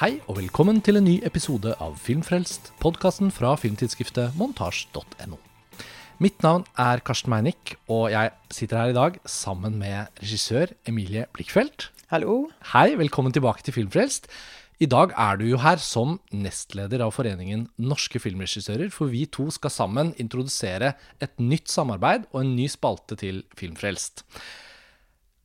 Hei og velkommen til en ny episode av Filmfrelst, podkasten fra filmtidsskriftet montasj.no. Mitt navn er Karsten Meinick, og jeg sitter her i dag sammen med regissør Emilie Blikkfeldt. Hallo. Hei, velkommen tilbake til Filmfrelst. I dag er du jo her som nestleder av foreningen Norske filmregissører, for vi to skal sammen introdusere et nytt samarbeid og en ny spalte til Filmfrelst.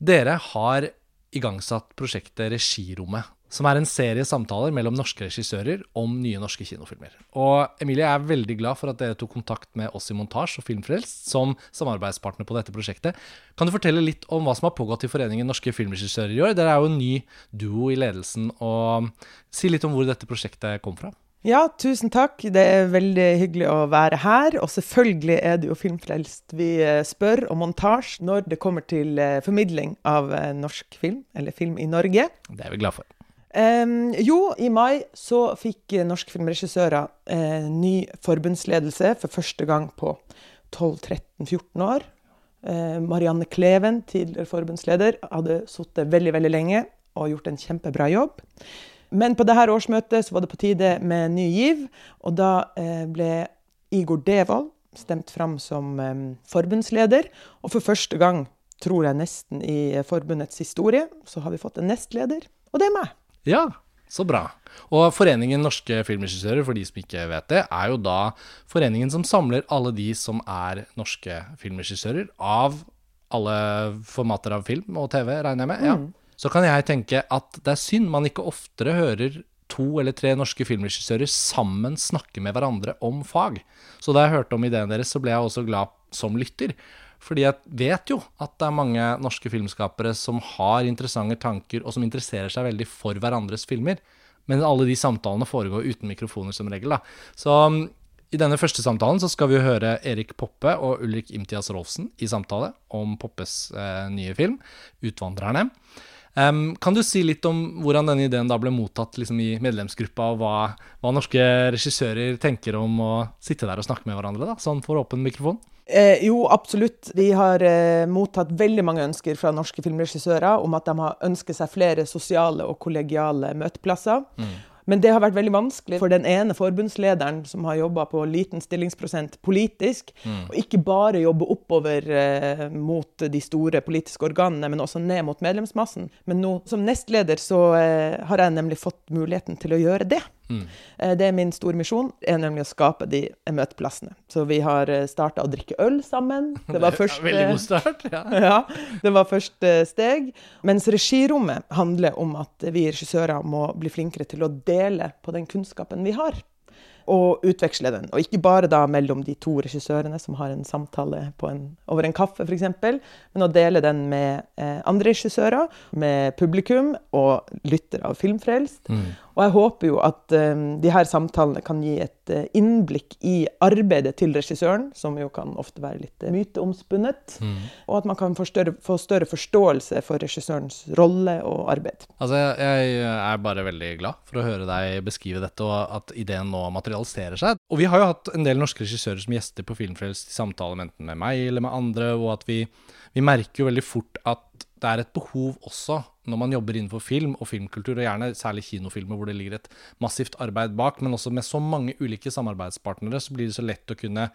Dere har igangsatt prosjektet Regirommet, som er en serie samtaler mellom norske regissører om nye norske kinofilmer. Og Emilie jeg er veldig glad for at dere tok kontakt med oss i Montasj og Filmfrelst som samarbeidspartner på dette prosjektet. Kan du fortelle litt om hva som har pågått i Foreningen norske filmregissører i år? Dere er jo en ny duo i ledelsen, og si litt om hvor dette prosjektet kom fra. Ja, tusen takk. Det er veldig hyggelig å være her. Og selvfølgelig er det jo Filmfrelst vi eh, spør om montasje når det kommer til eh, formidling av eh, norsk film, eller film i Norge. Det er vi glad for. Um, jo, i mai så fikk norske filmregissører eh, ny forbundsledelse for første gang på 12-13-14 år. Eh, Marianne Kleven, tidligere forbundsleder, hadde sittet veldig, veldig lenge og gjort en kjempebra jobb. Men på dette årsmøtet så var det på tide med ny giv, og da eh, ble Igor Devold stemt fram som eh, forbundsleder. Og for første gang, tror jeg nesten i forbundets historie, så har vi fått en nestleder, og det er meg. Ja, så bra. Og Foreningen norske filmregissører, for de som ikke vet det, er jo da foreningen som samler alle de som er norske filmregissører av alle formater av film og TV, regner jeg med. Ja. Mm. Så kan jeg tenke at det er synd man ikke oftere hører to eller tre norske filmregissører sammen snakke med hverandre om fag. Så da jeg hørte om ideen deres, så ble jeg også glad som lytter. Fordi jeg vet jo at det er mange norske filmskapere som har interessante tanker, og som interesserer seg veldig for hverandres filmer. Men alle de samtalene foregår uten mikrofoner som regel. da. Så um, i denne første samtalen så skal vi høre Erik Poppe og Ulrik Imtias Rolfsen i samtale om Poppes eh, nye film, 'Utvandrerne'. Um, kan du si litt om hvordan denne ideen da ble mottatt liksom, i medlemsgruppa, og hva, hva, norske regissører tenker om å sitte der og snakke med hverandre, da, sånn for åpen mikrofon? Eh, jo, absolutt. Vi har eh, mottatt veldig mange ønsker fra norske filmregissører om at de har ønsket seg flere sosiale og kollegiale møteplasser. Mm. Men det har vært veldig vanskelig for den ene forbundslederen som har jobba på liten stillingsprosent politisk, mm. og ikke bare jobbe oppover eh, mot de store politiske organene, men også ned mot medlemsmassen. Men nå som nestleder så eh, har jeg nemlig fått muligheten til å gjøre det. Mm. Eh, det er min store misjon, er nemlig å skape de møteplassene. Så vi har eh, starta å drikke øl sammen. Det var første, veldig god start. Ja. ja. det var første steg. Mens regirommet handler om at vi regissører må bli flinkere til å dele på den kunnskapen vi har og utveksle den. Og ikke bare da mellom de to regissørene som har en samtale en, over en kaffe, f.eks., men å dele den med eh, andre regissører, med publikum og lyttere av Filmfrelst. Mm. Og jeg håper jo at eh, de her samtalene kan gi et eh, innblikk i arbeidet til regissøren, som jo kan ofte være litt uh, myteomspunnet, mm. og at man kan få større, få større, forståelse for regissørens rolle og arbeid. Altså, jeg er bare veldig glad for å høre deg beskrive dette, og at ideen nå materialiserer seg. Og vi har jo hatt en del norske regissører som gjester på Filmfrelst i samtale enten med meg eller med andre, og at vi, vi merker jo veldig fort at det er et behov også når man jobber innenfor film og filmkultur, og gjerne særlig kinofilmer hvor det ligger et massivt arbeid bak, men også med så mange ulike samarbeidspartnere, så blir det så lett å kunne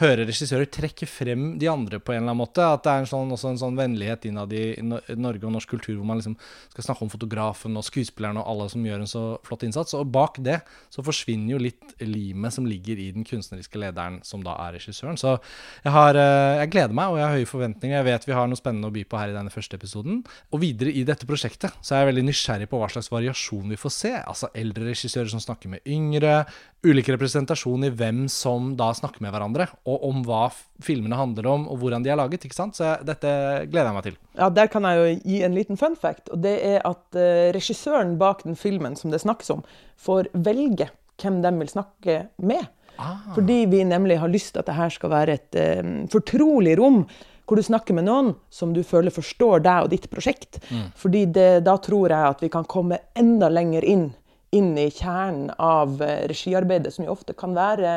høre regissører trekke frem de andre på en eller annen måte. At det er en sånn, også en sånn vennlighet innad i Norge og norsk kultur, hvor man liksom skal snakke om fotografen og skuespilleren og alle som gjør en så flott innsats. Og bak det så forsvinner jo litt limet som ligger i den kunstneriske lederen, som da er regissøren. Så jeg, har, eh, jeg gleder meg, og jeg har høye forventninger. Jeg vet vi har noe spennende å by på her i denne første episoden. Og videre i dette prosjektet så er jeg veldig nysgjerrig på hva slags variasjon vi får se. Altså eldre regissører som snakker med yngre, ulik representasjon i hvem som da snakker med hverandre og om hva filmene handler om, og hvordan de er laget. ikke sant? Så jeg, dette gleder jeg meg til. Ja, Der kan jeg jo gi en liten fun fact. og Det er at uh, regissøren bak den filmen som det snakkes om, får velge hvem de vil snakke med. Ah. Fordi vi nemlig har lyst til at dette skal være et uh, fortrolig rom hvor du snakker med noen som du føler forstår deg og ditt prosjekt. Mm. Fordi det, da tror jeg at vi kan komme enda lenger inn, inn i kjernen av uh, regiarbeidet, som jo ofte kan være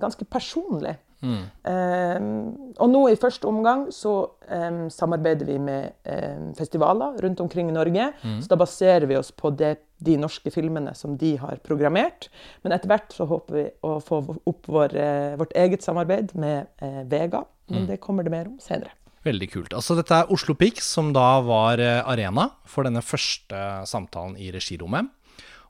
ganske personlig. Mm. Um, og nå i første omgang så um, samarbeider vi med um, festivaler rundt omkring i Norge. Mm. Så da baserer vi oss på det de norske filmene som de har programmert. Men etter hvert så håper vi å få opp vår, eh, vårt eget samarbeid med uh, Vega. Men det kommer det mer om senere. Veldig kult. Altså Dette er Oslo Pix, som da var eh, arena for denne første samtalen i regirommet.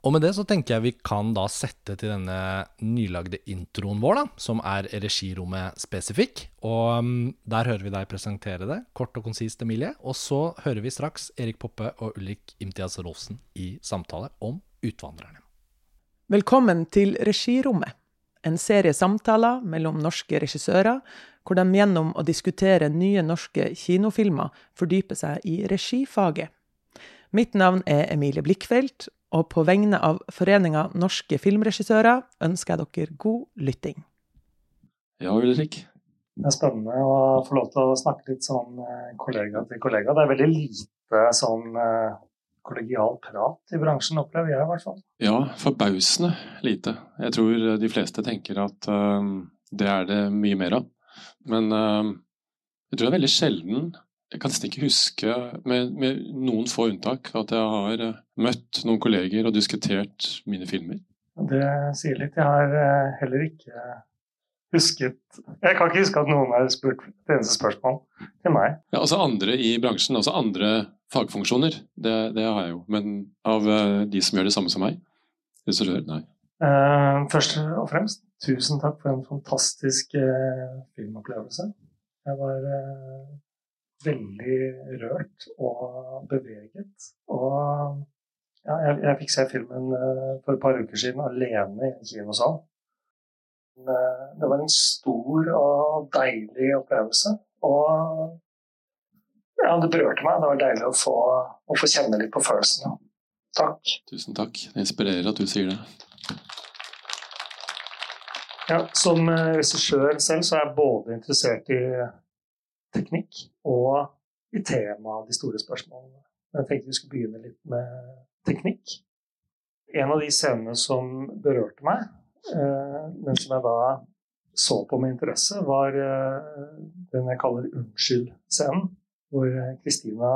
Og med det så tenker jeg vi kan da sette til denne nylagde introen vår, da, som er regirommet spesifikk. Og um, der hører vi deg presentere det, kort og konsist, Emilie. Og så hører vi straks Erik Poppe og Ulrik Imtiaz Rolfsen i samtale om Utvandrerne. Velkommen til Regirommet, en serie samtaler mellom norske regissører, hvor de gjennom å diskutere nye norske kinofilmer fordyper seg i regifaget. Mitt navn er Emilie Blikkfeldt, og på vegne av Foreninga norske filmregissører ønsker jeg dere god lytting. Ja, Ulrik. Det er spennende å få lov til å snakke litt sånn eh, kollega til kollega. Det er veldig lite sånn eh, kollegial prat i bransjen, opplever jeg i hvert fall. Ja, forbausende lite. Jeg tror de fleste tenker at uh, det er det mye mer av. Men uh, jeg tror det er veldig sjelden jeg kan nesten ikke huske, med, med, noen få unntak, at jeg har uh, møtt noen kolleger og diskutert mine filmer. Det sier litt. Jeg har uh, heller ikke husket Jeg kan ikke huske at noen har spurt et eneste spørsmål til meg. Ja, altså andre i bransjen, altså andre fagfunksjoner, det, det har jeg jo. Men av uh, de som gjør det samme som meg, regissør, nei. først og fremst, tusen takk for en fantastisk filmopplevelse. Jeg var veldig rørt og beveget. Og ja, jeg, jeg, fikk se filmen uh, for et par uker siden alene i en kinosal. Uh, det var en stor og deilig opplevelse. Og ja, det berørte meg. Det var deilig å få, å få kjenne litt på følelsene. Takk. Tusen takk. Det inspirerer at du sier det. Ja, som eh, regissør selv så er jeg både interessert i teknikk og i temaet de store spørsmålene. Jeg tenkte vi skulle begynne litt med teknikk. En av de scenene som berørte meg, eh, men som jeg da så på med interesse, var eh, den jeg kaller unnskyld-scenen. Hvor Kristina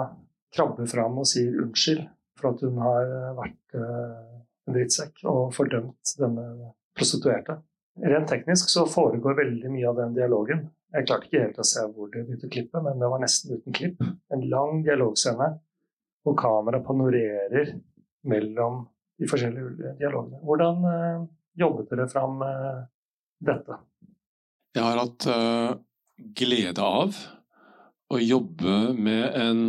krabber fram og sier unnskyld for at hun har vært eh, en drittsekk og fordømt denne prostituerte. Rent teknisk så foregår veldig mye av den dialogen jeg klarte ikke helt å se hvor det begynte å klippe, men det var nesten uten klipp. En lang dialogscene hvor kameraet panorerer mellom de forskjellige dialogene. Hvordan uh, jobbet dere fram uh, dette? Jeg har hatt uh, glede av å jobbe med en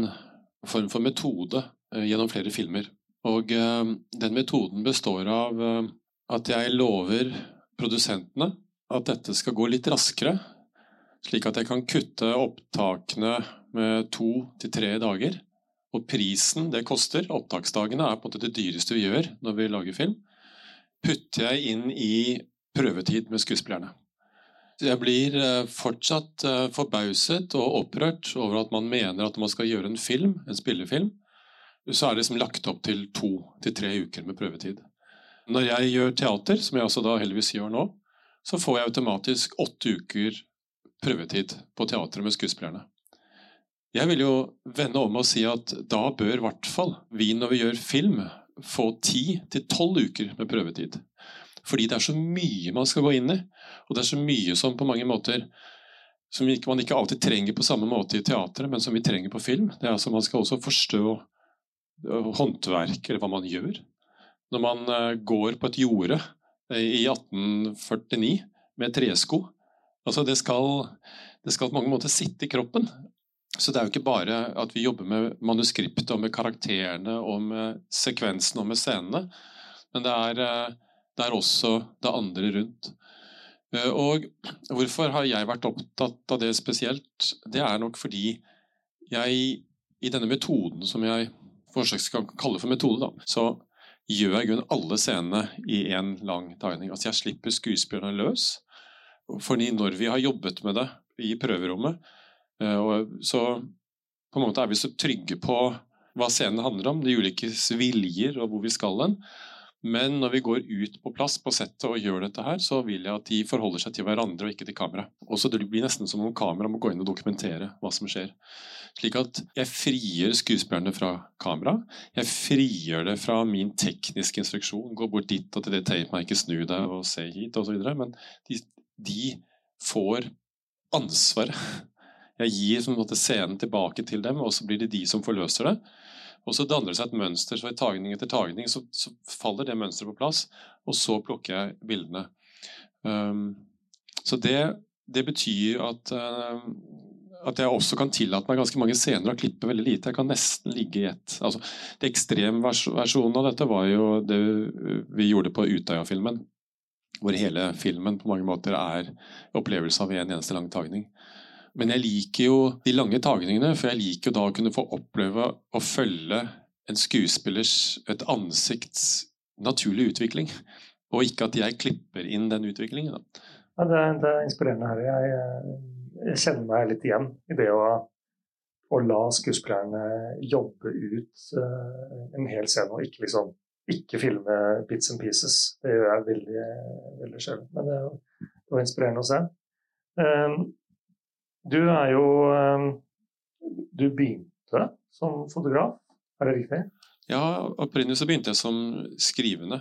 form for metode gjennom flere filmer. Og den metoden består av at jeg lover produsentene at dette skal gå litt raskere slik at jeg kan kutte opptakene med to til tre dager. Og prisen det koster, opptaksdagene, er på en måte det dyreste vi gjør når vi lager film, putter jeg inn i prøvetid med skuespillerne. Jeg blir eh, fortsatt eh, forbauset og opprørt over at man mener at når man skal gjøre en film, en spillefilm, så er det liksom lagt opp til to til tre uker med prøvetid. Når jeg gjør teater, som jeg altså da heldigvis gjør nå, så får jeg automatisk åtte uker prøvetid på teatret med skuespillerne. Jeg vil jo vende om og si at da bør i hvert fall vi når vi gjør film, få ti til tolv uker med prøvetid. Fordi det er så mye man skal gå inn i, og det er så mye som på mange måter som man ikke alltid trenger på samme måte i teatret, men som vi trenger på film. Det er altså Man skal også forstå øh, håndverk, eller hva man gjør. Når man øh, går på et jorde øh, i 1849 med tresko, Altså det skal, det skal på mange måter sitte i kroppen. Så det er jo ikke bare at vi jobber med manuskriptet og med karakterene og med sekvensene og med scenene, men det er, det er også det andre rundt. Eh, og hvorfor har jeg vært opptatt av det spesielt? Det er nok fordi jeg i denne metoden som jeg forsøks kan kalle for metode, da, så gjør jeg grunn alle scenene i én lang tegning. Altså jeg slipper skuespillerne løs. Fordi når vi har jobbet med det i prøverommet, eh, så på en måte er vi så trygge på hva scenen handler om, de ulike viljer og hvor vi skal hen. Men når vi går ut på plass på settet og gjør dette her, så vil jeg at de forholder seg til hverandre og ikke til kamera. Og så Det nesten som om kamera må gå inn og dokumentere hva som skjer. Slik at jeg frigjør skuespillerne fra kamera. Jeg frigjør det fra min tekniske instruksjon. Gå bort dit og til det tapemerket, snu deg og se hit osv. Men de, de får ansvaret. Jeg gir som måte, scenen tilbake til dem, og så blir det de som forløser det. Og så danner det seg et mønster, så i tagning etter tagning så, så faller det mønsteret på plass, og så plukker jeg bildene. Um, så det, det, betyr at, uh, at jeg også kan tillate meg ganske mange scener og klippe veldig lite. Jeg kan nesten ligge i ett. Altså, det ekstremversjonen av dette var jo det vi gjorde på Utøya-filmen. Hvor hele filmen på mange måter er opplevelse av en eneste lang tagning. Men jeg liker jo de lange tagningene, for jeg liker jo da å kunne få oppleve å følge en skuespillers, et ansikts naturlige utvikling. Og ikke at jeg klipper inn den utviklingen. Ja, det, er, det, er inspirerende her. Jeg, jeg, kjenner meg litt igjen i det å, å la skuespillerne jobbe ut uh, en hel scene, og ikke liksom ikke filme bits and pieces. Det gjør jeg veldig, veldig sjelden. Men det, det var inspirerende å se. Um, du er jo ehm, Du begynte som fotograf, er det riktig? Ja, opprinnelig så begynte jeg som skrivende.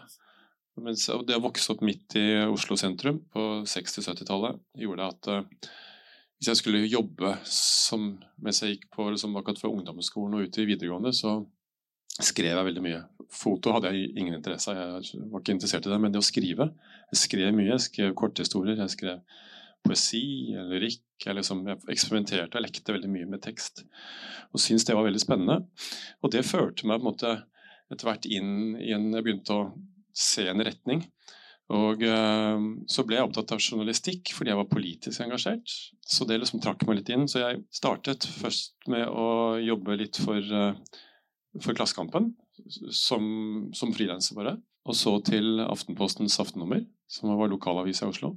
Mens det å vokse opp midt i Oslo sentrum på 60-70-tallet gjorde at uh, hvis jeg skulle jobbe som, mens jeg gikk på liksom, akkurat fra ungdomsskolen og ut i videregående, så skrev jeg veldig mye. Foto hadde jeg ingen interesse av, jeg var ikke interessert i det, men det å skrive Jeg skrev mye, jeg skrev korthistorier, jeg skrev poesi lyrikk. Jeg, liksom, jeg eksperimenterte og lekte veldig mye med tekst. Og syntes det var veldig spennende. Og det førte meg på en måte etter hvert inn i en Jeg begynte å se en retning. Og øh, så ble jeg opptatt av journalistikk fordi jeg var politisk engasjert. Så det liksom trakk meg litt inn. Så jeg startet først med å jobbe litt for, uh, for Klassekampen, som, som frilanser bare. Og så til Aftenpostens aftennummer, som var lokalavis i Oslo.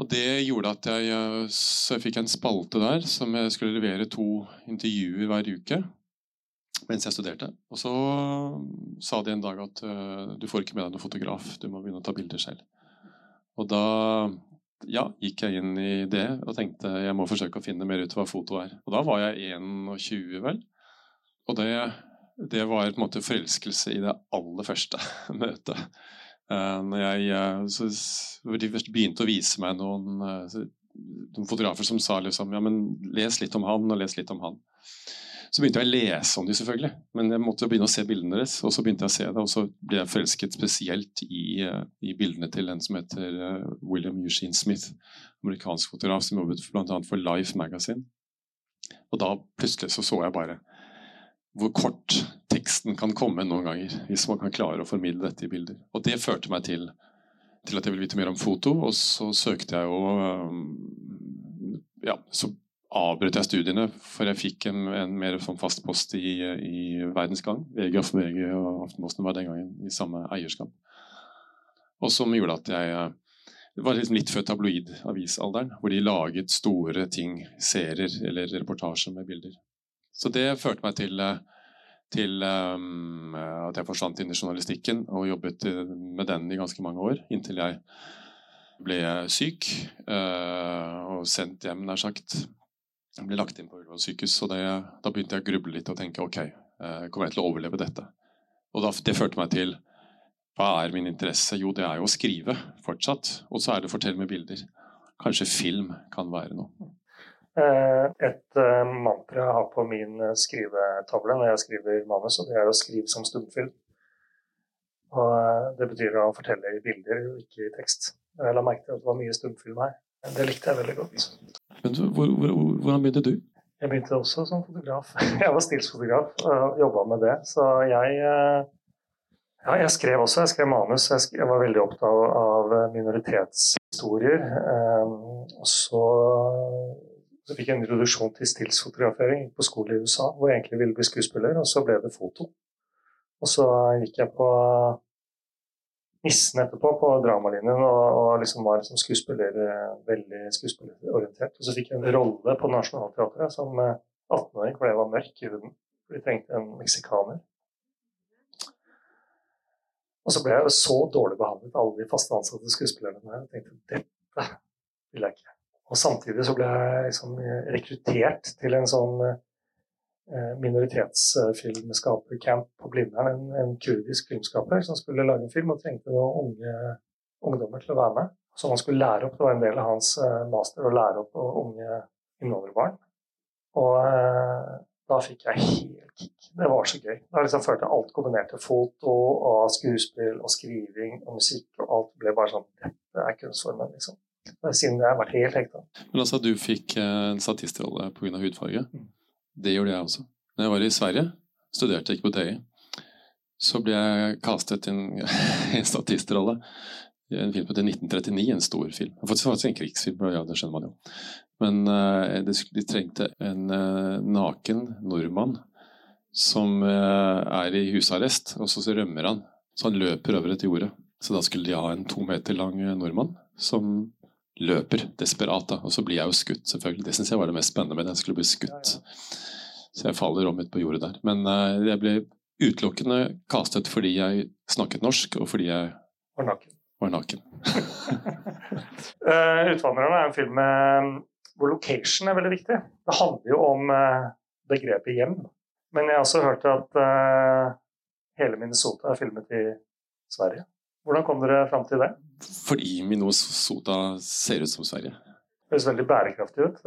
Og det gjorde at jeg, eh, jeg fikk en spalte der som jeg skulle levere to intervjuer hver uke mens jeg studerte. Og så sa de en dag at uh, du får ikke med deg noen fotograf, du må begynne å ta bilder selv. Og da ja, gikk jeg inn i det og tenkte jeg må forsøke å finne mer ut hva foto er. Og da var jeg 21, vel. Og det, det var på en måte forelskelse i det aller første møtet. Uh, når jeg, så, de begynte å vise meg noen, uh, noen, fotografer som sa liksom ja, men les litt om han og les litt om han. Så begynte jeg å lese om dem, selvfølgelig, men jeg måtte begynne å se bildene deres. Og så begynte jeg å se det, og så ble jeg forelsket spesielt i, i bildene til en som heter William Eugene Smith, amerikansk fotograf som jobbet bl.a. for Life Magazine. Og da plutselig så så jeg bare hvor kort teksten kan komme noen ganger, hvis man kan klare å formidle dette i bilder. Og det førte meg til, til at jeg ville vite mer om foto, og så søkte jeg jo Ja, så avbrøt jeg studiene, for jeg fikk en, en mer sånn fast post i, i Verdensgang. VG VG og Aftenposten var den gangen i samme eierskap. Og som gjorde at jeg det var liksom litt før tabloidavisalderen, hvor de laget store ting, serier eller reportasjer med bilder. Så det førte meg til, eh, til um, at jeg forsvant inn i journalistikken og jobbet eh, med den i ganske mange år, inntil jeg ble syk uh, og sendt hjem, nær sagt. Jeg ble lagt inn på Ullevål sykehus, og det, da begynte jeg å gruble litt og tenke ok, uh, kommer jeg til å overleve dette? Og da, det førte meg til hva er min interesse? Jo, det er jo å skrive fortsatt. Og så er det å fortelle med bilder. Kanskje film kan være noe. Eh, et eh, mantra jeg har på min eh, skrivetavle når jeg skriver manus, og det er å skrive som stumfilm. Og det betyr å fortelle i bilder, ikke i tekst. Jeg la merke til at det var mye stumfilm her. Det likte jeg veldig godt. Men hvor, hvor, Hvordan begynte du? Jeg begynte også som fotograf. Jeg var stilsfotograf og jobba med det. Så jeg, ja, jeg skrev også. Jeg skrev manus. Jeg, skrev, jeg var veldig opptatt av minoritetshistorier. Og så så fikk jeg en introduksjon til stillsfotografering på skole i USA, hvor jeg egentlig ville bli skuespiller, og så ble det foto. Og så gikk jeg på Nissen etterpå, på dramalinjen, og, og liksom var liksom skuespiller, eh, veldig skuespillerorientert. Og så fikk jeg en rolle på Nationaltheatret som 18-åring, eh, fordi jeg var mørk i huden. Vi trengte en meksikaner. Og så ble jeg så dårlig behandlet av alle de faste ansatte skuespillerne. Jeg tenkte dette vil jeg ikke. Og samtidig så ble jeg liksom rekruttert til en sånn eh, minoritetsfilmskapercamp på Blindern. En, en, kurdisk filmskaper som skulle lage en film og trengte noen unge ungdommer til å være med. Så han skulle lære opp, Det var en del av hans eh, master å lære opp unge innvandrerbarn. Og eh, da fikk jeg helt kick. Det var så gøy. Da liksom følte jeg alt kombinerte. Foto og skuespill og skriving og musikk og alt ble bare sånn Dette er kunstformen, liksom. Siden jeg har vært helt hekta. Men altså, du fikk eh, en statistrolle pga. hudfarge. Mm. Det gjorde jeg også. Når jeg var i Sverige, studerte ikke på TI, så ble jeg kastet i en statistrolle en film til 1939, en stor film. Faktisk en krigsfilm, ja, det skjønner man jo. Men uh, de trengte en uh, naken nordmann som uh, er i husarrest, og så, så rømmer han. Så han løper over et jorde. Så da skulle de ha en to meter lang nordmann som løper desperat. Da. Og så blir jeg jo skutt, selvfølgelig. Det syns jeg var det mest spennende med det. Jeg skulle bli skutt. Så jeg faller om ut på jordet der. Men jeg ble utelukkende kastet fordi jeg snakket norsk, og fordi jeg var naken var naken. uh, 'Utvandrerne' er en film med, hvor location er veldig viktig. Det handler jo om uh, begrepet hjem. Men jeg har også hørt at uh, hele Minnesota er filmet i Sverige. Hvordan kom dere fram til det? Fordi Minnesota ser ut som Sverige. Det høres veldig bærekraftig ut.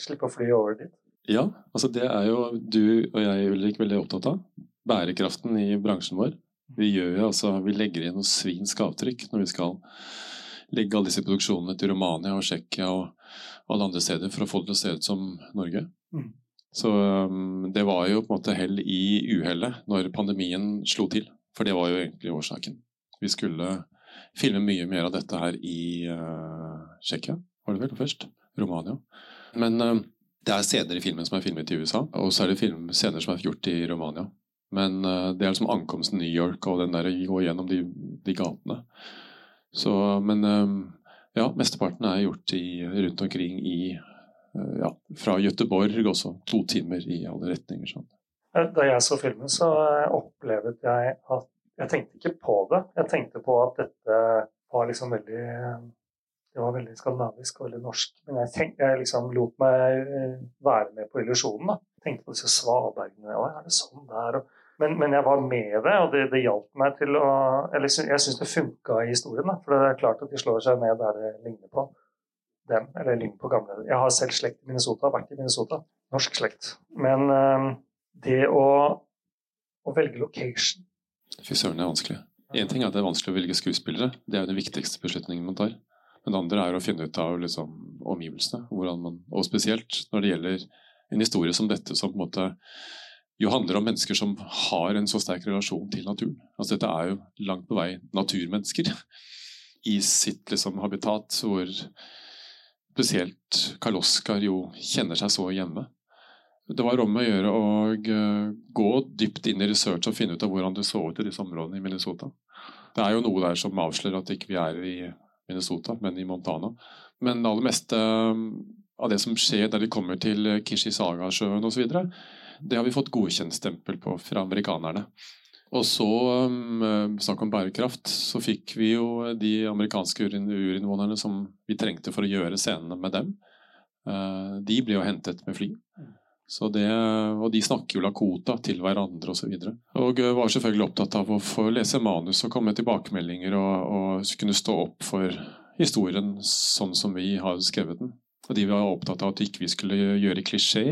Slippe å fly over dit. Ja, altså det er jo du og jeg Ulrik, veldig opptatt av. Bærekraften i bransjen vår. Vi, gjør, altså, vi legger inn noe svinsk avtrykk når vi skal legge alle disse produksjonene til Romania og Tsjekkia og, alle andre steder for å få det til å se ut som Norge. Mm. Så um, det var jo på en måte hell i uhellet når pandemien slo til. For det var jo egentlig årsaken. Vi skulle filme mye mer av dette her i uh, Tsjekkia, var det vel først? Romania. Men uh, det er scener i filmen som er filmet i USA, og så er det scener som er gjort i Romania. Men uh, det er liksom ankomsten New York og den der å gå gjennom de, de gatene. Så, men ja, mesteparten er gjort i, rundt omkring i ja, fra Gøteborg også. To timer i alle retninger. Sånn. Da jeg så filmen, så opplevde jeg at Jeg tenkte ikke på det. Jeg tenkte på at dette var liksom veldig det var veldig skandinavisk og veldig norsk. Men jeg, tenk, jeg liksom lot meg være med på illusjonen. da. Tenkte på disse svabergene. Å, er det sånn der? Men, men, jeg var med det, og det, det hjalp meg til å Eller jeg syns det funka i historien. Da, for det er klart at de slår seg ned der det ligner på dem. Eller ligner på gamle Jeg har selv slekt i Minnesota, vært i Minnesota. Norsk slekt. Men um, det å, å, velge location Fy søren, det er vanskelig. Én ting er at det er vanskelig å velge skuespillere. Det er jo den viktigste beslutningen man tar. Men det andre er å finne ut av liksom, omgivelsene. Man, og spesielt når det gjelder en historie som dette, som på en måte jo handler om mennesker som har en så sterk relasjon til naturen. Altså Dette er jo langt på vei naturmennesker i sitt liksom, habitat, hvor spesielt Karl Oskar jo kjenner seg så hjemme. Det var om å gjøre å uh, gå dypt inn i research og finne ut av hvordan det så ut i disse områdene i Minnesota. Det er jo noe der som avslører at ikke vi er i Minnesota, men i Montana. Men det aller meste uh, av det som skjer der de kommer til Kishisaga-sjøen osv., det har vi fått godkjentstempel på fra amerikanerne. Og så, um, snakk om bærekraft, så fikk vi jo de amerikanske urinnvånerne som vi trengte for å gjøre scenene med dem. De ble jo hentet med fly. Det, og de snakker jo lakota til hverandre osv. Og, så og uh, var selvfølgelig opptatt av å få lese manus og komme med tilbakemeldinger og, og kunne stå opp for historien sånn som vi har skrevet den. Og de var opptatt av at ikke vi ikke skulle gjøre klisjé,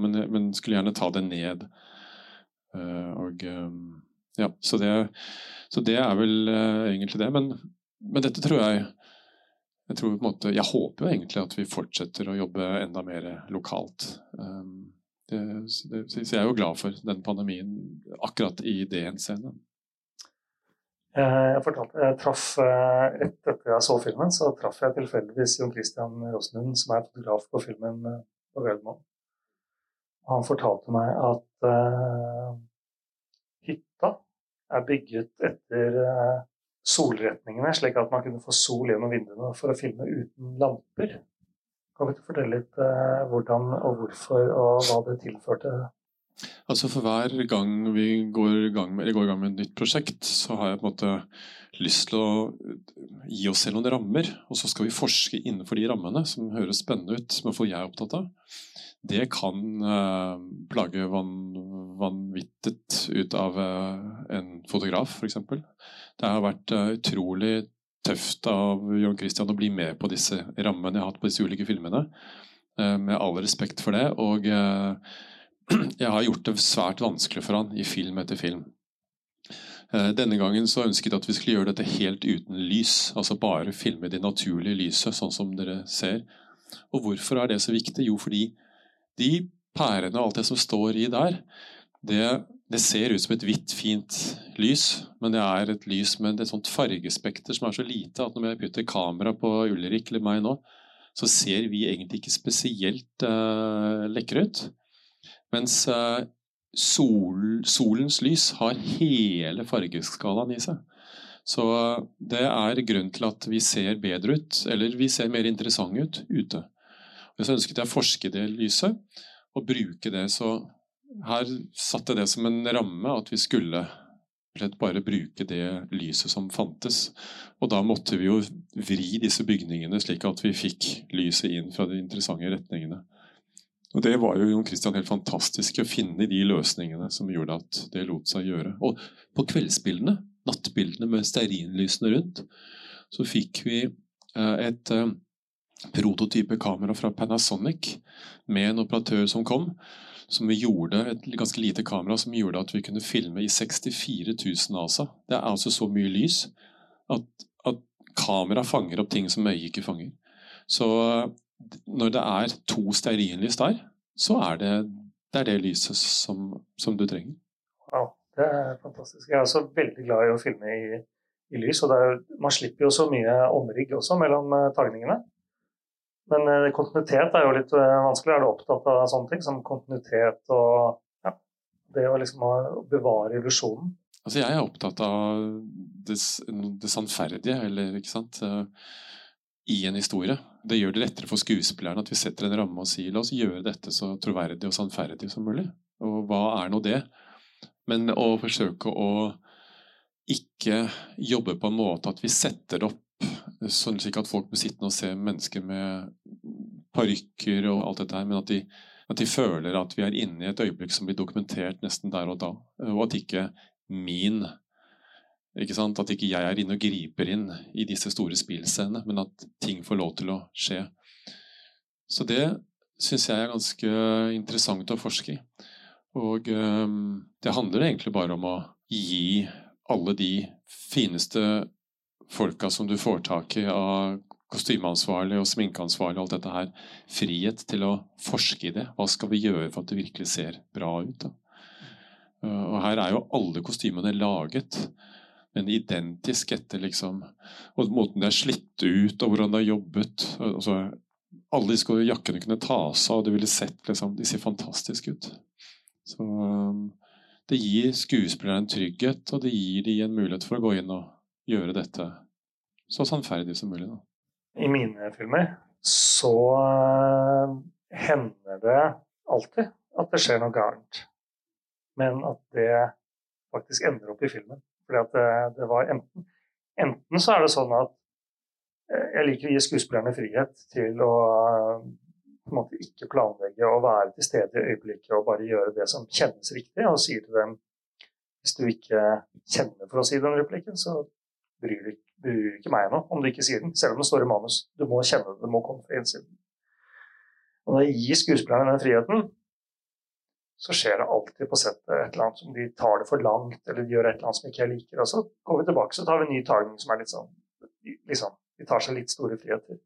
men, men, skulle gjerne ta det ned. Uh, og um, ja, så det, så det, er vel egentlig det. Men, men, dette tror jeg jeg, måte, jeg håper egentlig at vi fortsetter å jobbe enda mer lokalt. Det, det, så jeg er jo glad for den pandemien akkurat i det henseendet. Eh, jeg jeg traff, eh, Rett etter jeg så filmen, så traff jeg tilfeldigvis Jon Christian Rosenlund, som er fotograf på filmen eh, på Gardermoen. Han fortalte meg at uh, hytta er bygget etter uh, solretningene, slik at man kunne få sol gjennom vinduene for å filme uten lamper. Kan du fortelle litt eh, hvordan og hvorfor og hva det tilførte Altså For hver gang vi går i gang med, går i gang med et nytt prosjekt, så har jeg på en måte lyst til å gi oss selv noen rammer. Og så skal vi forske innenfor de rammene, som høres spennende ut, som iallfall jeg er opptatt av. Det kan eh, plage van, vanvittet ut av eh, en fotograf, f.eks. Det har vært uh, utrolig tøft av John Christian å bli med på disse rammene jeg har hatt på disse ulike filmene. Med all respekt for det. Og jeg har gjort det svært vanskelig for han i film etter film. Eh, denne gangen så ønsket jeg at vi skulle gjøre dette helt uten lys. Altså bare filme det naturlige lyset, sånn som dere ser. Og hvorfor er det så viktig? Jo, fordi de pærene og alt det som står i der, det, det ser ut som et hvitt, fint lys, men det er et lys med et sånt fargespekter som er så lite at når jeg putter kamera på Ulrik eller meg nå, så ser vi egentlig ikke spesielt uh, lekre ut. Mens uh, sol, solens lys har hele fargeskalaen i seg. Så uh, det er grunn til at vi ser bedre ut, eller vi ser mer interessante ut ute. Og så ønsket jeg å forske det lyset og bruke det. Så her satte det som en ramme at vi skulle bare bruke det lyset som fantes. Og da måtte vi jo vri disse bygningene slik at vi fikk lyset inn fra de interessante retningene. Og Det var jo Jon Christian helt fantastisk å finne de løsningene som gjorde at det lot seg gjøre. Og på kveldsbildene, nattbildene med stearinlysene rundt, så fikk vi eh, et eh, prototype kamera fra Panasonic med en operatør som kom. Som vi gjorde, Et ganske lite kamera som gjorde at vi kunne filme i 64 000 ASA. Det er altså så mye lys at, at kamera fanger opp ting som øyet ikke fanger. Så når det er to stearinlys der, så er det det, er det lyset som, som, du trenger. Wow, det er fantastisk. Jeg er også veldig glad i å filme i, i lys. og er, Man slipper jo så mye omrigg også mellom uh, tagningene. Men uh, kontinuitet er jo litt uh, vanskelig. Er du opptatt av sånne ting som kontinuitet og ja, det å liksom bevare illusjonen? Altså, jeg er opptatt av det, det sannferdige, eller ikke sant. Uh, i en historie. Det gjør det lettere for skuespillerne at vi setter en ramme og sier la oss gjøre dette så troverdig og sannferdig som mulig. Og hva er nå det? Men å forsøke å ikke jobbe på en måte at vi setter opp sånn slik at folk blir sittende og se mennesker med parykker og alt dette her, men at de, at de føler at vi er inne i et øyeblikk som blir dokumentert nesten der og da, og at ikke min ikke sant? At ikke jeg er inne og griper inn i disse store spillscenene, men at ting får lov til å skje. Så det syns jeg er ganske interessant å forske i. Og um, det handler egentlig bare om å gi alle de fineste folka som du får tak i av kostymeansvarlig og sminkeansvarlig og alt dette her, frihet til å forske i det. Hva skal vi gjøre for at det virkelig ser bra ut? Da? Uh, og her er jo alle kostymene laget men identisk etter liksom Og måten de er slitt ut, og hvordan de har jobbet. Altså, alle disse jakkene kunne tas av, og det ville sett liksom, De ser fantastiske ut. Så um, det gir skuespillerne en trygghet, og det gir de en mulighet for å gå inn og gjøre dette så sannferdig som mulig. Da. I mine filmer så uh, hender det alltid at det skjer noe gærent. Men at det faktisk ender opp i filmen. Fordi at det, det var enten, enten så er det sånn at eh, jeg liker å gi skuespillerne frihet til å på en måte ikke planlegge å være til stede i øyeblikket og bare gjøre det som kjennes riktig, og sier til dem hvis du ikke kjenner for å si den replikken, så bryr du, ikke meg noe om du ikke sier den, selv om det står i manus. Du må kjenne det, det må komme fra innsiden. Og når jeg gir skuespillerne den friheten, så skjer det alltid på settet et eller annet som de tar det for langt, eller de gjør et eller annet som ikke jeg liker. Og så går vi tilbake så tar vi en ny tagning som er litt sånn liksom, De tar seg litt store friheter.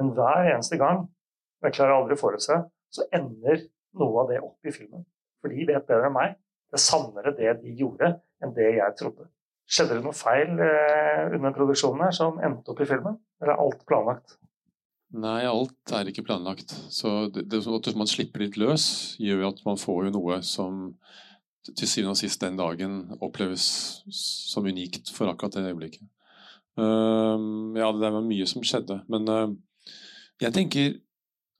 Men hver eneste gang, og jeg klarer aldri å forutse, så ender noe av det opp i filmen. For de vet bedre enn meg. Det er sannere det de gjorde, enn det jeg trodde. Skjedde det noe feil eh, under produksjonen her som endte opp i filmen? Eller er alt planlagt? Nei, alt er ikke planlagt. Så det, det at man slipper litt løs, gjør at man får jo noe som til syvende og sist den dagen oppleves som unikt for akkurat det øyeblikket. Uh, ja, det var mye som skjedde. Men uh, jeg tenker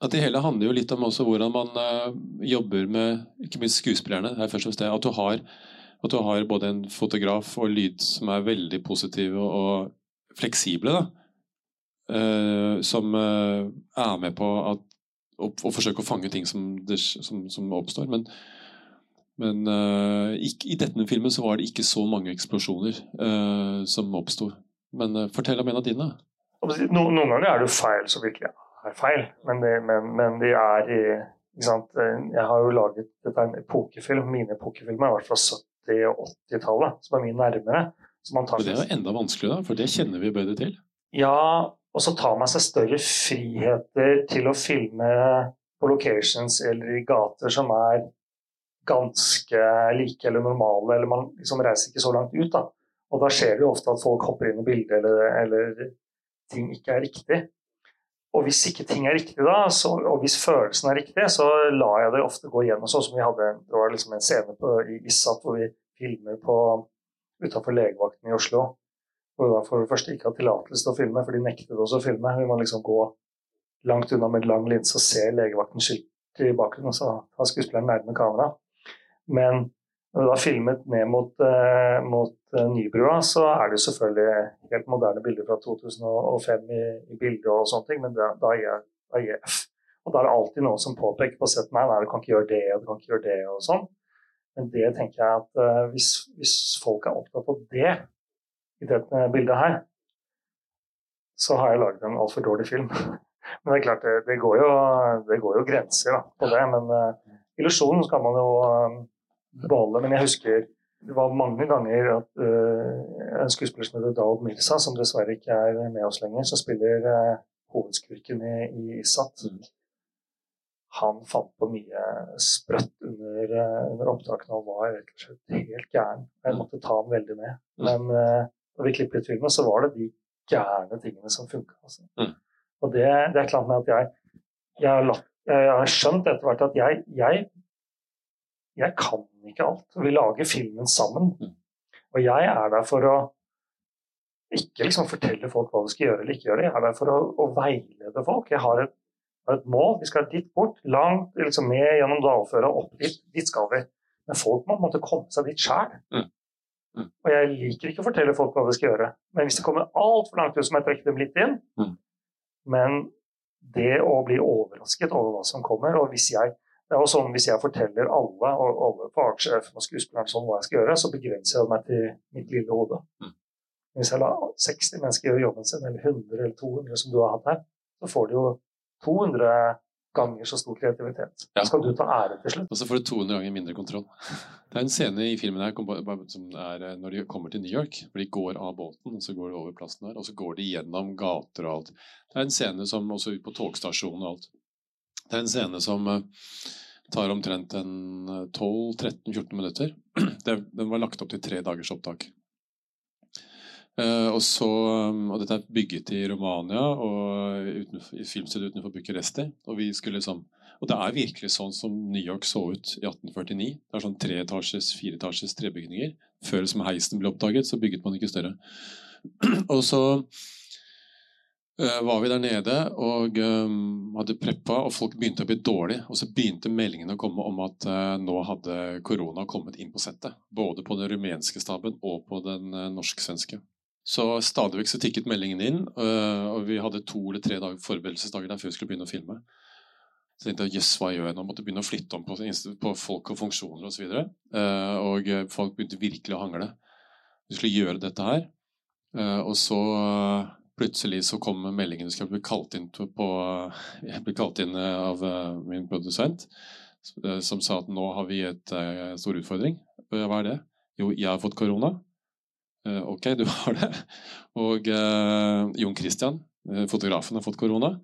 at det hele handler jo litt om hvordan man uh, jobber med ikke minst skuespillerne. Det er først og fremst at du har at du har både en fotograf og lyd som er veldig positive og fleksible. Uh, som uh, er med på at, å, å, forsøke å fange ting som, det, som, som oppstår. Men, men uh, ikke, i denne filmen så var det ikke så mange eksplosjoner som oppsto. Men fortell om en av dine. No, noen ganger er det jo feil som virkelig er feil, men, det, men, men de er i Jeg har jo laget dette er en epokefilm. Mine epokefilmer har vært fra 70- og 80-tallet, som er mye nærmere. det er jo enda vanskeligere, for det kjenner vi bedre til. Ja, og så tar man seg større friheter til å filme på locations eller i gater som er ganske like eller normale, eller man liksom reiser ikke så langt ut. da. Og da skjer det jo ofte at folk hopper inn i bildet, eller, eller ting ikke er riktig. Og hvis ikke ting er riktig da, så, og hvis følelsen er riktig, så lar jeg det ofte gå igjennom. Sånn som vi hadde det var liksom en scene på, i Issat hvor vi filmer på utafor legevakten i Oslo. Hvor vi da for det første ikke har tillatelse til å filme, for de nektet oss å filme. Vi må liksom gå langt unna med lang linse og se legevakten skilt i bakgrunnen, og så har skuespilleren nærme kamera. Men når vi da filmet ned mot, eh, mot Nybrua, så er det selvfølgelig helt moderne bilder fra 2005 i, i bildet og sånne ting, men da, da er jeg F. Og da er det alltid noen som påpeker på sett nei, nei, du kan ikke gjøre det du kan ikke gjøre det og sånn. Men det tenker jeg at uh, hvis, hvis, folk er opptatt av det i dette bildet her, så har jeg laget en altfor dårlig film. men det er klart, det, det, går, jo, det går, jo, grenser da, på det. Men illusjonen skal man jo beholde. Men jeg husker det var mange ganger at uh, en skuespiller som heter Daud Mirza, som dessverre ikke er med oss lenger, som spiller uh, hovedskurken i, i Isat, mm. han fant på mye sprøtt under, uh, under opptakene og var rett og slett helt gæren. Jeg måtte ta ham veldig med. Men Men da vi klippet filmen, så var det de gærne tingene som funka. Altså. Mm. Og det, det, er klart med at jeg, jeg, har, latt, jeg har skjønt etter hvert at jeg, jeg jeg kan ikke alt. Vi lager filmen sammen. Mm. Og jeg er der for å ikke liksom fortelle folk hva de skal gjøre eller ikke gjøre. Jeg er der for å, å veilede folk. Jeg har et, har et, mål. Vi skal dit bort, langt liksom ned gjennom dalføret og opp dit. Dit skal vi. Men folk må måtte komme seg dit sjæl. Mm. Mm. Og jeg liker ikke å fortelle folk hva de skal gjøre. Men hvis det kommer altfor langt ut, så må jeg trekke dem litt inn. Mm. Men det å bli overrasket over hva som kommer, og hvis jeg det er også sånn Hvis jeg forteller alle og alle fagsjefen og skuespilleren sånn hva jeg skal gjøre, så begrenser jeg meg til mitt lille hode. Mm. Hvis jeg lar 60 mennesker gjøre jobben sin, eller 100 eller 200 som du har hatt her, så får du jo 200 ganger så stor kreativitet. Ja. skal du ta ære til slutt. Og så får du 200 ganger mindre kontroll. Det er en scene i filmen her som er eh, når de kommer til New York. hvor De går av båten, og så går de over plassen der, og så går de gjennom gater og alt. Det er en scene som også på togstasjonen og alt. Det er en scene som uh, tar omtrent 12-13-14 eh, minutter. Den var lagt opp til tre dagers opptak. Uh, og, så, og dette er bygget i Romania og utenfor, i filmstedet utenfor Bucuresti. Og, liksom, og det er virkelig sånn som New York så ut i 1849. Det er sånn treetasjes, fireetasjes trebygninger. Før som heisen ble oppdaget, så bygget man ikke større. og så var vi der nede og um, hadde preppa, og folk begynte å bli dårlige. Og så begynte meldingene å komme om at uh, nå hadde korona kommet inn på settet. Både på den rumenske staben og på den uh, norsk-svenske. Så stadig vekk så tikket meldingen inn, og vi hadde to eller tre dager forberedelsesdager der før vi skulle begynne å filme. Så jeg tenkte jøss, hva gjør jeg nå? Måtte begynne å flytte om på, på folk og funksjoner osv. Og, så og folk begynte virkelig å hangle. Vi skulle gjøre dette her. Og så plutselig så kom meldingen jeg bli kalt inn, på, jeg ble kalt inn eh, av eh, min produsent, eh, som sa at nå har vi et stor utfordring. Hva er det? Jo, jeg har fått korona. Ok, du har det. Og Jon Christian, fotografen, har fått korona.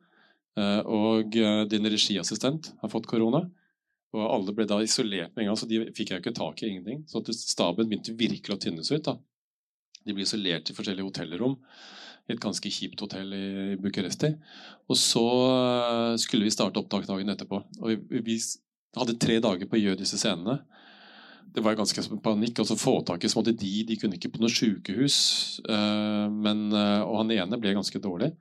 Og din regiassistent har fått korona. Og alle ble da isolert med en gang, så de fikk jeg ikke tak i ingenting. Så staben begynte virkelig å tynnes ut. da. De ble isolert i forskjellige hotellrom i et ganske kjipt hotell i Bucuresti. Og så eh, skulle vi starte opptak dagen etterpå. Og vi, vi hadde tre dager på å gjøre disse scenene. Det var ganske panikk. altså Få tak i så måtte de De kunne ikke på noe sykehus. Eh, men, eh, og han ene ble ganske dårlig.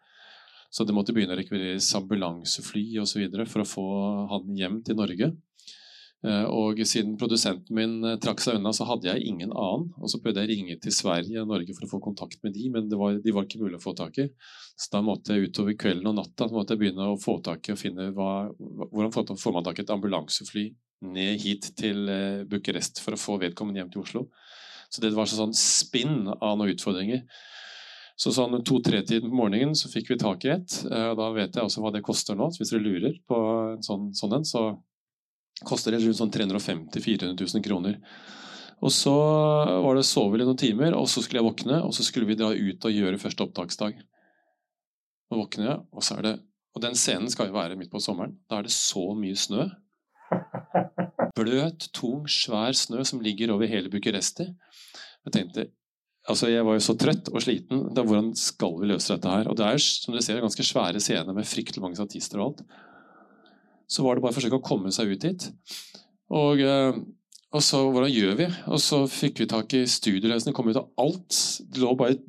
Så det måtte begynne å rekvireres ambulansefly osv. for å få han hjem til Norge. Eh, og siden produsenten min eh, trakk seg unna, så hadde jeg ingen annen. Og så prøvde jeg å ringe til Sverige og Norge for å få kontakt med de, men var, de var ikke mulig å få tak i. Så da måtte jeg utover kvelden og natta måtte jeg begynne å få tak i og finne hva, hvordan får man tak i et ambulansefly ned hit til eh, Bucuresti for å få vedkommende hjem til Oslo. Så det var sånn spinn av noen utfordringer. Så sånn to-tre-tiden på morgenen så fikk vi tak i et. Da vet jeg også hva det koster nå. Så hvis dere lurer på en sånn, sånn en, så koster det rundt sånn 350 000-400 000 kroner. Og så var det sove i noen timer, og så skulle jeg våkne, og så skulle vi dra ut og gjøre første opptaksdag. Og våkner jeg, og så er det Og den scenen skal jo være midt på sommeren. Da er det så mye snø. Bløt, tung, svær snø som ligger over hele Bucuresti. Jeg tenkte Altså, jeg var jo så trøtt og sliten. Da, hvordan skal vi løse dette her? Og det er som dere ser, ganske svære scener med fryktelig mange statister og alt så var det bare å forsøke å komme seg ut dit. Og, eh, og så hvordan gjør vi? Og så fikk vi tak i studieløsning, kom ut av alt. Det lå bare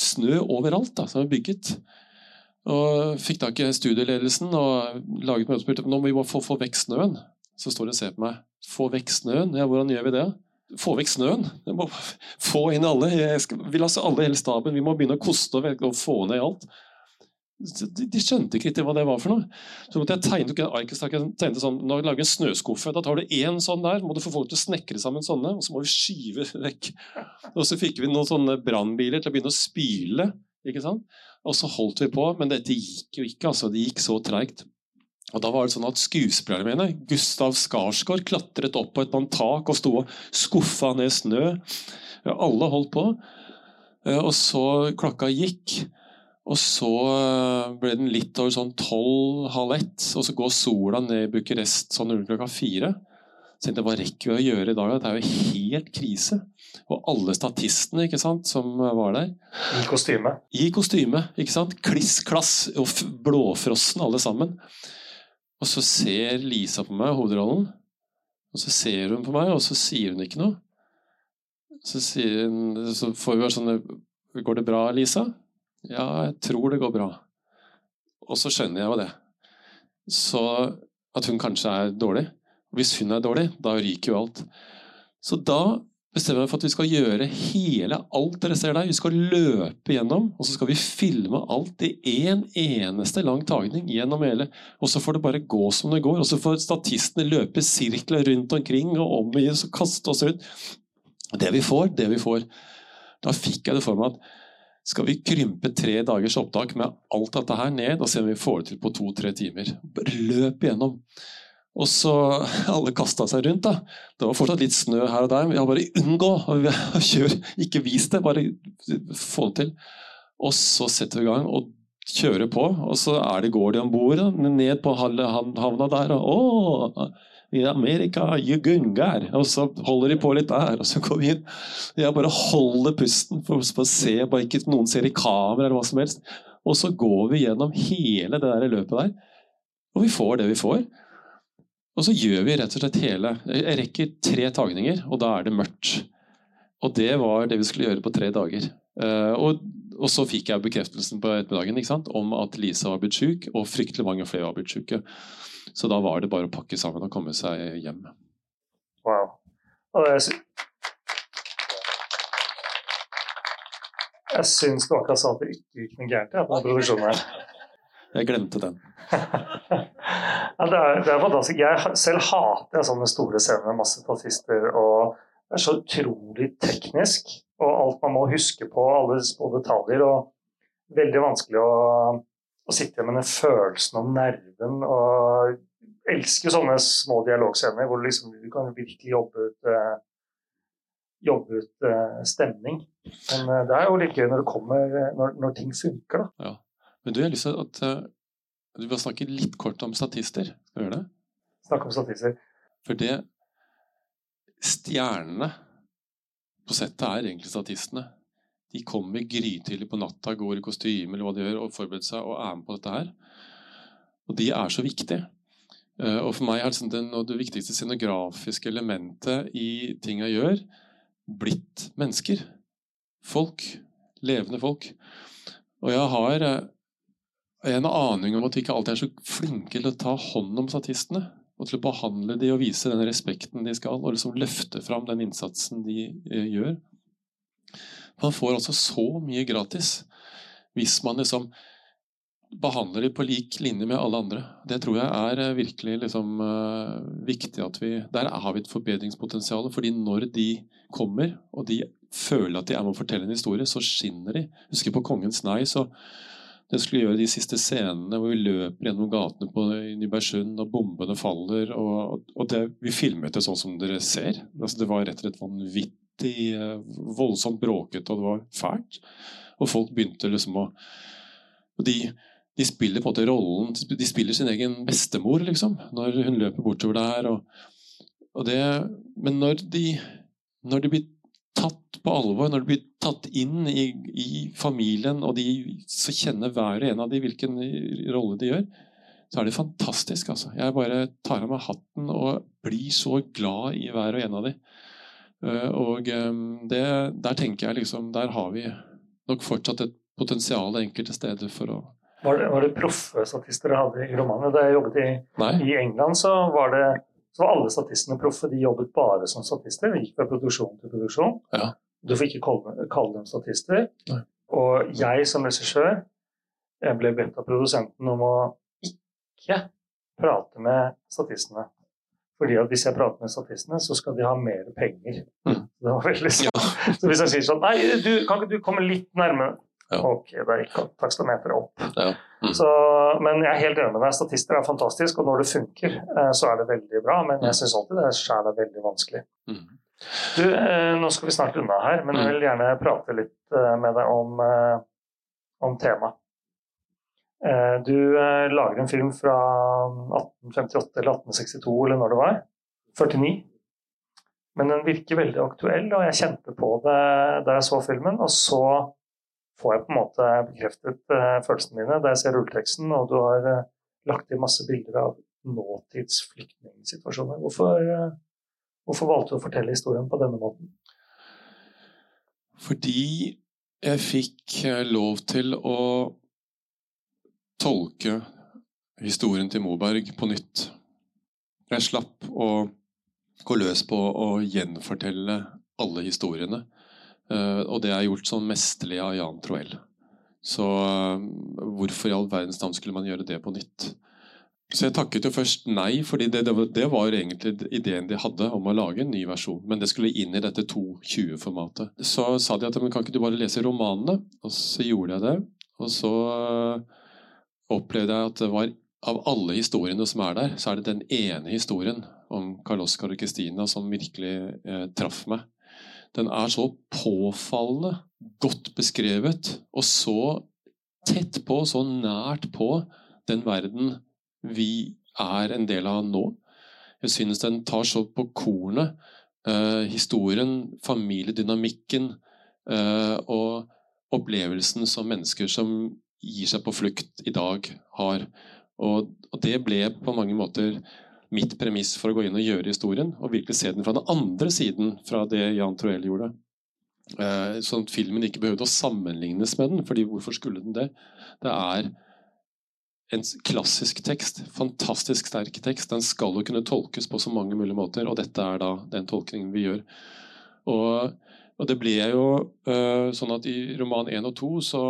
snø overalt da, som var bygget. Og fikk tak i studieledelsen og laget møte og spurte nå må vi bare få, få vekk snøen. Så står de og ser på meg. Få vekk snøen? Ja, hvordan gjør vi det? Få vekk snøen. Jeg må få inn alle. Jeg skal, vil altså alle hele staben. Vi må begynne å koste og få ned alt. De, de, skjønte ikke hva det var for noe. Så måtte jeg tegne en arkestak. Jeg sånn, når jeg lager en snøskuffe, da tar du én sånn der, må du få folk til å snekre sammen sånne, og så må vi skyve vekk. Og så fikk vi noen sånne brannbiler til å begynne å spyle. ikke sant? Og så holdt vi på, men dette gikk jo ikke. altså, Det gikk så treigt. Og da var det sånn at Skuespillerne mine, Gustav Skarsgård, klatret opp på et tak og sto og skuffa ned snø. Alle holdt på. Eh, og så klokka gikk. Og så eh, ble den litt over sånn tolv-halv ett, og så går sola ned i Bucuresti sånn rundt klokka fire. Så tenkte jeg, hva rekker vi å gjøre i dag? Det er jo helt krise. Og alle statistene ikke sant, som var der I kostyme. I kostyme, ikke sant. Kliss klass og blåfrossen alle sammen. Og så ser Lisa på meg, hovedrollen. Og så ser hun på meg, og så sier hun ikke noe. Så, hun, så får vi bare sånn Går det bra, Lisa? Ja, jeg tror det går bra. Og så skjønner jeg jo det. Så at hun kanskje er dårlig. Hvis hun er dårlig, da ryker jo alt. Så da bestemmer jeg for at vi skal gjøre hele alt dere ser der. Vi skal løpe gjennom, og så skal vi filme alt i én en eneste lang tagning gjennom hele. Og så får det bare gå som det går. Og så får statistene løpe sirkler rundt omkring og omgi oss og kaste oss rundt. Det vi får, det vi får. Da fikk jeg det for meg at skal vi krympe tre dagers opptak med alt dette her ned og se om vi får det til på to-tre timer. Løp igjennom. Og så Alle kasta seg rundt. da. Det var fortsatt litt snø her og der. men ja, Bare unngå! å kjøre. Ikke vis det, bare få det til. Og så setter vi i gang og kjører på. Og så det, går de om bord ned på havna der. og å, i Amerika, Jugungar. Og så holder de på litt der, og så går vi inn. Jeg bare holder pusten for, å se, bare ikke noen ser i kamera eller hva som helst. Og så går vi gjennom hele det der løpet der, og vi får det vi får. Og så gjør vi rett og slett hele Jeg rekker tre tagninger, og da er det mørkt. Og det var det vi skulle gjøre på tre dager. Uh, og, og, så fikk jeg bekreftelsen på ettermiddagen om at Lisa var blitt syk, og fryktelig mange flere var blitt syke. Så da var det bare å pakke sammen og komme seg hjem. Wow. Jeg, syns du akkurat sa at det ikke gikk noe gærent på den produksjonen her. Jeg glemte den. ja, det, er, det, er, fantastisk. Jeg selv hater jeg sånne store scener med masse statister. og Det er så utrolig teknisk, og alt man må huske på, alle små detaljer. og Veldig vanskelig å å sitte med den følelsen og nerven. og elsker sånne små dialogscener hvor liksom du kan virkelig jobbe ut, uh, jobbe ut uh, stemning. Men uh, det er jo litt gøy når det kommer, når, når ting funker, da. Ja. Men du, jeg har lyst til at du vil snakke litt kort om statister. Skal du gjøre det? Snakke om statister. For det Stjernene på settet er egentlig statistene. De kommer grytidlig på natta, går i kostyme eller hva de gjør, og forbereder seg og er med på dette her. Og de er så viktige. Eh, og for meg er det, det, det viktigste scenografiske elementet i ting jeg gjør, blitt mennesker. Folk. Levende folk. Og jeg har, eh, en aning om at vi ikke alltid er så flinke til å ta hånd om statistene. Og til å behandle de og vise den respekten de skal, og liksom løfte fram den innsatsen de eh, gjør. Man får altså så mye gratis hvis man liksom behandler de på lik linje med alle andre. Det tror jeg er eh, virkelig liksom, uh, viktig at vi Der har vi et forbedringspotensial. fordi når de kommer, og de føler at de er med å fortelle en historie, så skinner de. Husker på 'Kongens nei', så det skulle gjøre de siste scenene hvor vi løper gjennom gatene på Nybergsund, og bombene faller. Og, og det, vi filmet det sånn som dere ser. Altså, det var rett og slett vanvittig eh, voldsomt bråkete, og det var fælt. Og folk begynte liksom å og de, de spiller på en måte rollen De spiller sin egen bestemor, liksom, når hun løper bortover der. Og, og det, men når de, når de blir tatt på alvor, når de blir tatt inn i, i familien, og de så kjenner hver og en av de hvilken rolle de gjør, så er det fantastisk. altså. Jeg bare tar av meg hatten og blir så glad i hver og en av de. Eh, og det, der tenker jeg liksom Der har vi nok fortsatt et potensial enkelte steder for å Var det, var det proffe statister dere hadde i romanen? Da jeg jobbet i, i England, så var det så var alle statistene proffe. De jobbet bare som statister. De gikk fra produksjon til produksjon. Ja. Du får ikke kalle, kalle dem statister. Nei. Og jeg som regissør jeg ble bedt av produsenten om å ikke prate med statistene. Fordi at hvis jeg prater med statistene, så skal de ha mer penger. Mm. Det var veldig sånn. Ja. Så hvis jeg sier sånn Nei, du, kan ikke du komme litt nærmere? Ja. Ok, da gikk takstameteret opp. Ja. Mm. Så, men jeg er helt enig med deg. Statister er fantastisk, og når det funker, eh, så er det veldig bra. Men jeg mm. syns alltid det sjæl er veldig vanskelig. Mm. Du, eh, nå skal vi snart unna her, men jeg mm. vil gjerne prate litt eh, med deg om, om temaet. Du lager en film fra 1858 eller 1862 eller når det var. 49. Men den virker veldig aktuell, og jeg kjente på det da jeg så filmen. Og så får jeg på en måte bekreftet uh, følelsene mine da jeg ser rulleteksten, og du har lagt i masse bilder av nåtids flyktningsituasjoner. Hvorfor, hvorfor valgte du å fortelle historien på denne måten? Fordi jeg fikk lov til å tolke historien til Moberg på nytt. Jeg slapp å gå løs på å gjenfortelle alle historiene. Eh, og det er gjort sånn mesterlig av Jan Troell. Så eh, hvorfor i all verdens navn skulle man gjøre det på nytt? Så jeg takket jo først nei, fordi det, det, var egentlig ideen de hadde om å lage en ny versjon. Men det skulle inn i dette 2.20-formatet. Så sa de at men kan ikke du bare lese romanene? Og så gjorde jeg det. Og så opplevde jeg at det var av alle historiene som er der, så er det den ene historien om Karl Oskar og Kristina som virkelig eh, traff meg den er så påfallende godt beskrevet, og så tett på, så nært på den verden vi er en del av nå. Jeg synes den tar så på kornet eh, historien, familiedynamikken eh, og opplevelsen som mennesker som gir seg på flukt i dag, har. Og, og det ble på mange måter mitt premiss for å gå inn og gjøre historien, og virkelig se den fra den andre siden fra det Jan Troell gjorde. Eh, sånn at filmen ikke behøvde å sammenlignes med den, fordi hvorfor skulle den det? Det er en klassisk tekst, fantastisk sterk tekst. Den skal jo kunne tolkes på så mange mulige måter, og dette er da den tolkningen vi gjør. Og, og det ble jo uh, sånn at i roman 1 og 2 så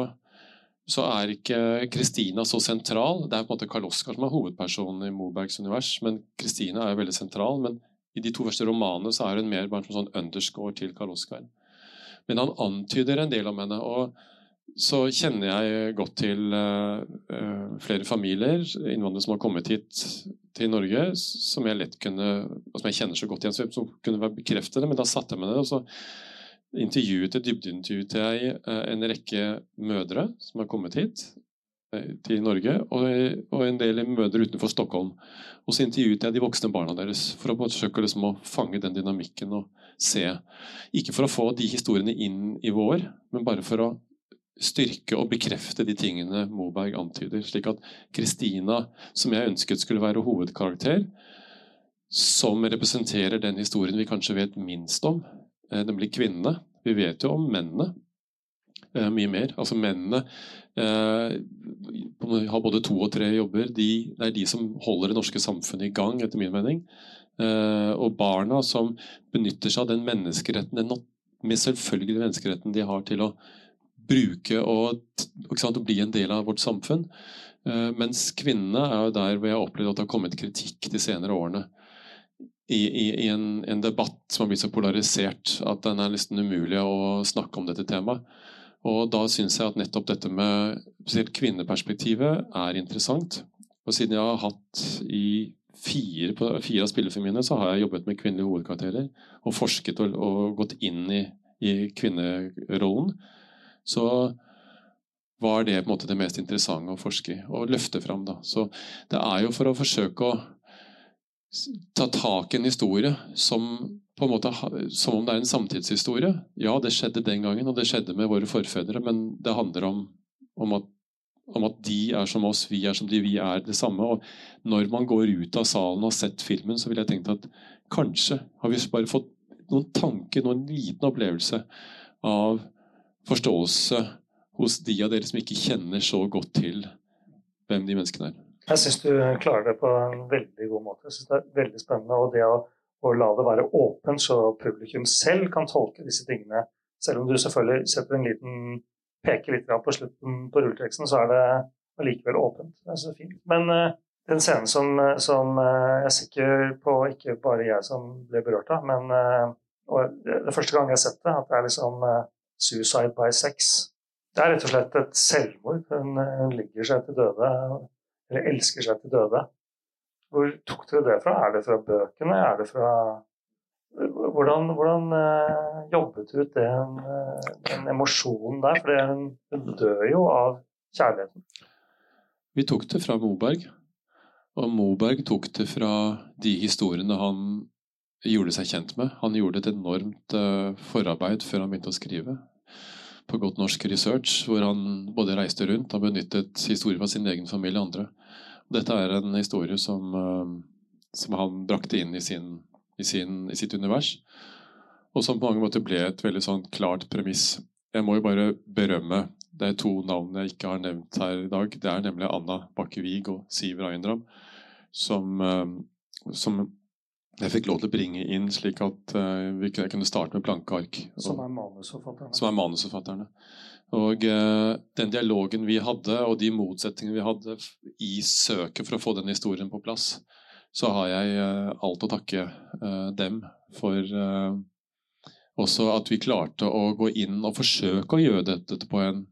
så er ikke Kristina så sentral. Det er på en måte Karl Oskar som er hovedpersonen i Mobergs univers, men Kristina er veldig sentral. Men i de to første romanene så er hun mer bare en sånn underscore til Karl Oskar. Men han antyder en del om henne. og så kjenner jeg godt til uh, flere familier, innvandrere som har kommet hit til Norge, som jeg lett kunne, og som jeg kjenner så godt igjen, som kunne bekrefte det. Men da satte jeg meg ned og så intervjuet, jeg eh, en rekke mødre som har kommet hit eh, til Norge, og, en del mødre utenfor Stockholm. Og så intervjuet jeg de voksne barna deres for å forsøke liksom å fange den dynamikken og se. Ikke for å få de historiene inn i vår, men bare for å styrke og bekrefte de tingene Moberg antyder. Slik at Kristina, som jeg ønsket skulle være hovedkarakter, som representerer den historien vi kanskje vet minst om, nemlig kvinnene. Vi vet jo om mennene eh, mye mer. Altså mennene eh, har både to og tre jobber, de, det er de som holder det norske samfunnet i gang, etter min mening. Eh, og barna som benytter seg av den menneskeretten, den med selvfølgelige menneskeretten de har til å bruke og, sant, bli en del av vårt samfunn. Mens kvinnene er jo der hvor jeg har opplevd at det har kommet kritikk de senere årene. I, i, i en, en, debatt som har blitt så polarisert at den er nesten umulig å snakke om dette temaet. Og da syns jeg at nettopp dette med spesielt kvinneperspektivet er interessant. Og siden jeg har hatt i fire, fire av spillefilmene så har jeg jobbet med kvinnelige hovedkarakterer og forsket og, og gått inn i, i, kvinnerollen, så var det på en måte det mest interessante å forske i og løfte fram. Da. Så det er jo for å forsøke å ta tak i en historie som måte som om det er en samtidshistorie. Ja, det skjedde den gangen, og det skjedde med våre forfedre, men det handler om, om, at, om at, de er som oss, vi er som de, vi er det samme. Og når man går ut av salen og har sett filmen, så vil jeg tenke at kanskje har vi bare fått noen tanker, noen liten opplevelse av forståelse hos de av dere som ikke kjenner så godt til hvem de menneskene er. Jeg syns du klarer det på en veldig god måte. Jeg synes Det er veldig spennende. og det å å la det være åpent, så publikum selv kan tolke disse tingene. Selv om du selvfølgelig setter en liten peker litt på slutten på rulleteksten, så er det allikevel åpent. Det er så fint. Men uh, den scenen som, som uh, jeg er sikker på ikke bare jeg som ble berørt av, men og det er første gang jeg har sett det, at det er liksom suicide by sex. Det er rett og slett et selvmord. Hun, hun ligger seg til døde, eller elsker seg til døde. Hvor tok dere det fra? Er det fra bøkene? Er det fra Hvordan, hvordan uh, jobbet du ut den, uh, den emosjonen der? For hun dør jo av kjærligheten. Vi tok det fra Moberg. Og Moberg tok det fra de historiene han gjorde seg kjent med. Han gjorde et enormt uh, forarbeid før han begynte å skrive. På godt norsk research, hvor han både reiste rundt og benyttet historier fra sin egen familie og andre. Dette er en historie som, eh, som han brakte inn i, sin, i, sin, i, sitt univers, og som på mange måter ble et veldig sånn klart premiss. Jeg må jo bare berømme er to navn jeg ikke har nevnt her i dag. Det er nemlig Anna Bakke-Wiig og Siv Rajendram, som, eh, som jeg fikk lov til å bringe inn slik at uh, vi kunne starte med blanke ark. Som er manusforfatterne. Som er manusforfatterne. Og uh, den dialogen vi hadde, og de motsetningene vi hadde i søket for å få den historien på plass, så har jeg uh, alt å takke dem for også at vi klarte å gå inn og forsøke å gjøre dette på en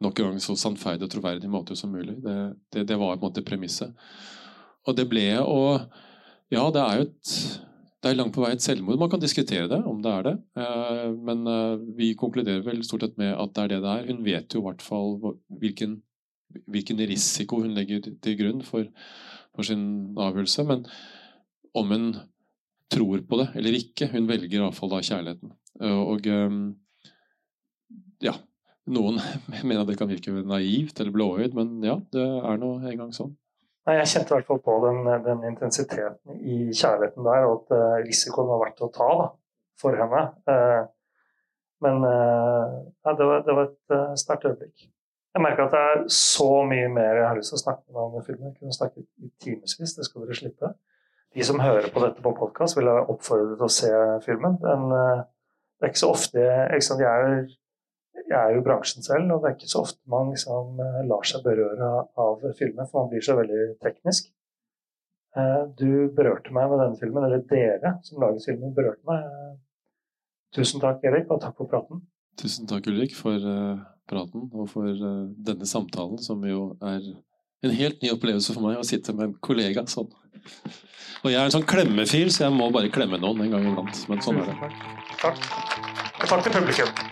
nok en gang så sannferdig og troverdig måte som mulig. Det, det, det var på en måte premisset. Og det ble å ja, det er jo et det er langt på vei et selvmord. Man kan diskutere det, om det er det. Eh, men eh, vi konkluderer vel stort sett med at det er det det er. Hun vet jo i hvert fall hvilken, hvilken risiko hun legger til grunn for, for sin avgjørelse. Men om hun tror på det eller ikke, hun velger iallfall da kjærligheten. Eh, og ja, noen mener det kan virke naivt eller blåøyd, men ja, det er nå en gang sånn. Nei, Jeg kjente i hvert fall på den, den, intensiteten i kjærligheten der, og at uh, risikoen var verdt å ta da, for henne. Uh, men ja, det, var, det, var, et sterkt øyeblikk. Jeg merker at det er så mye mer jeg har lyst til å snakke med om filmen. Jeg kunne snakket i timevis, det skal dere slippe. De som hører på dette på podkast, vil jeg oppfordre til å se filmen. Den, det er ikke så ofte jeg, ikke sant, jeg er jeg er jo i bransjen selv, og det er ikke så ofte man liksom eh, lar seg berøre av filmen, for man blir så veldig teknisk. Eh, du berørte meg med denne filmen, eller dere som laget filmen, berørte meg. Tusen takk, Erik, og takk for praten. Tusen takk, Ulrik, for praten og for denne samtalen, som jo er en helt ny opplevelse for meg å sitte med en kollega sånn. Og jeg er en sånn klemmefil, så jeg må bare klemme noen en gang iblant. Men sånn er det. Takk. Takk til publikum.